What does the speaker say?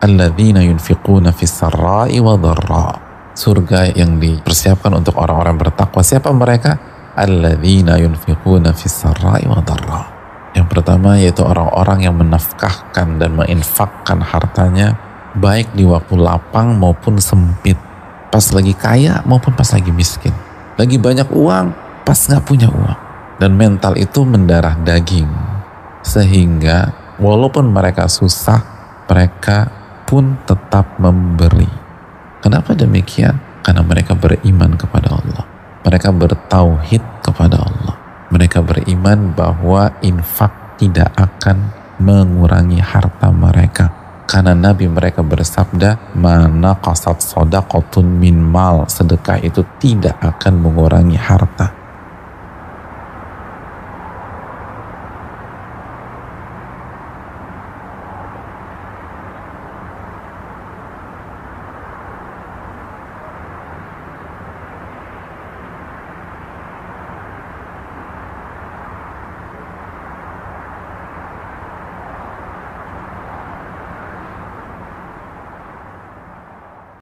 alladzina yunfiquna fis sarra'i wa. Surga yang dipersiapkan untuk orang-orang bertakwa. Siapa mereka? Alladzina yunfiquna fis sarra'i wa. Yang pertama yaitu orang-orang yang menafkahkan dan menginfakkan hartanya baik di waktu lapang maupun sempit. Pas lagi kaya maupun pas lagi miskin. Lagi banyak uang, pas nggak punya uang. Dan mental itu mendarah daging. Sehingga walaupun mereka susah, mereka pun tetap memberi. Kenapa demikian? Karena mereka beriman kepada Allah. Mereka bertauhid kepada Allah. Mereka beriman bahwa infak tidak akan mengurangi harta mereka. Karena Nabi mereka bersabda, mana kasat sodakotun min mal. Sedekah itu tidak akan mengurangi harta.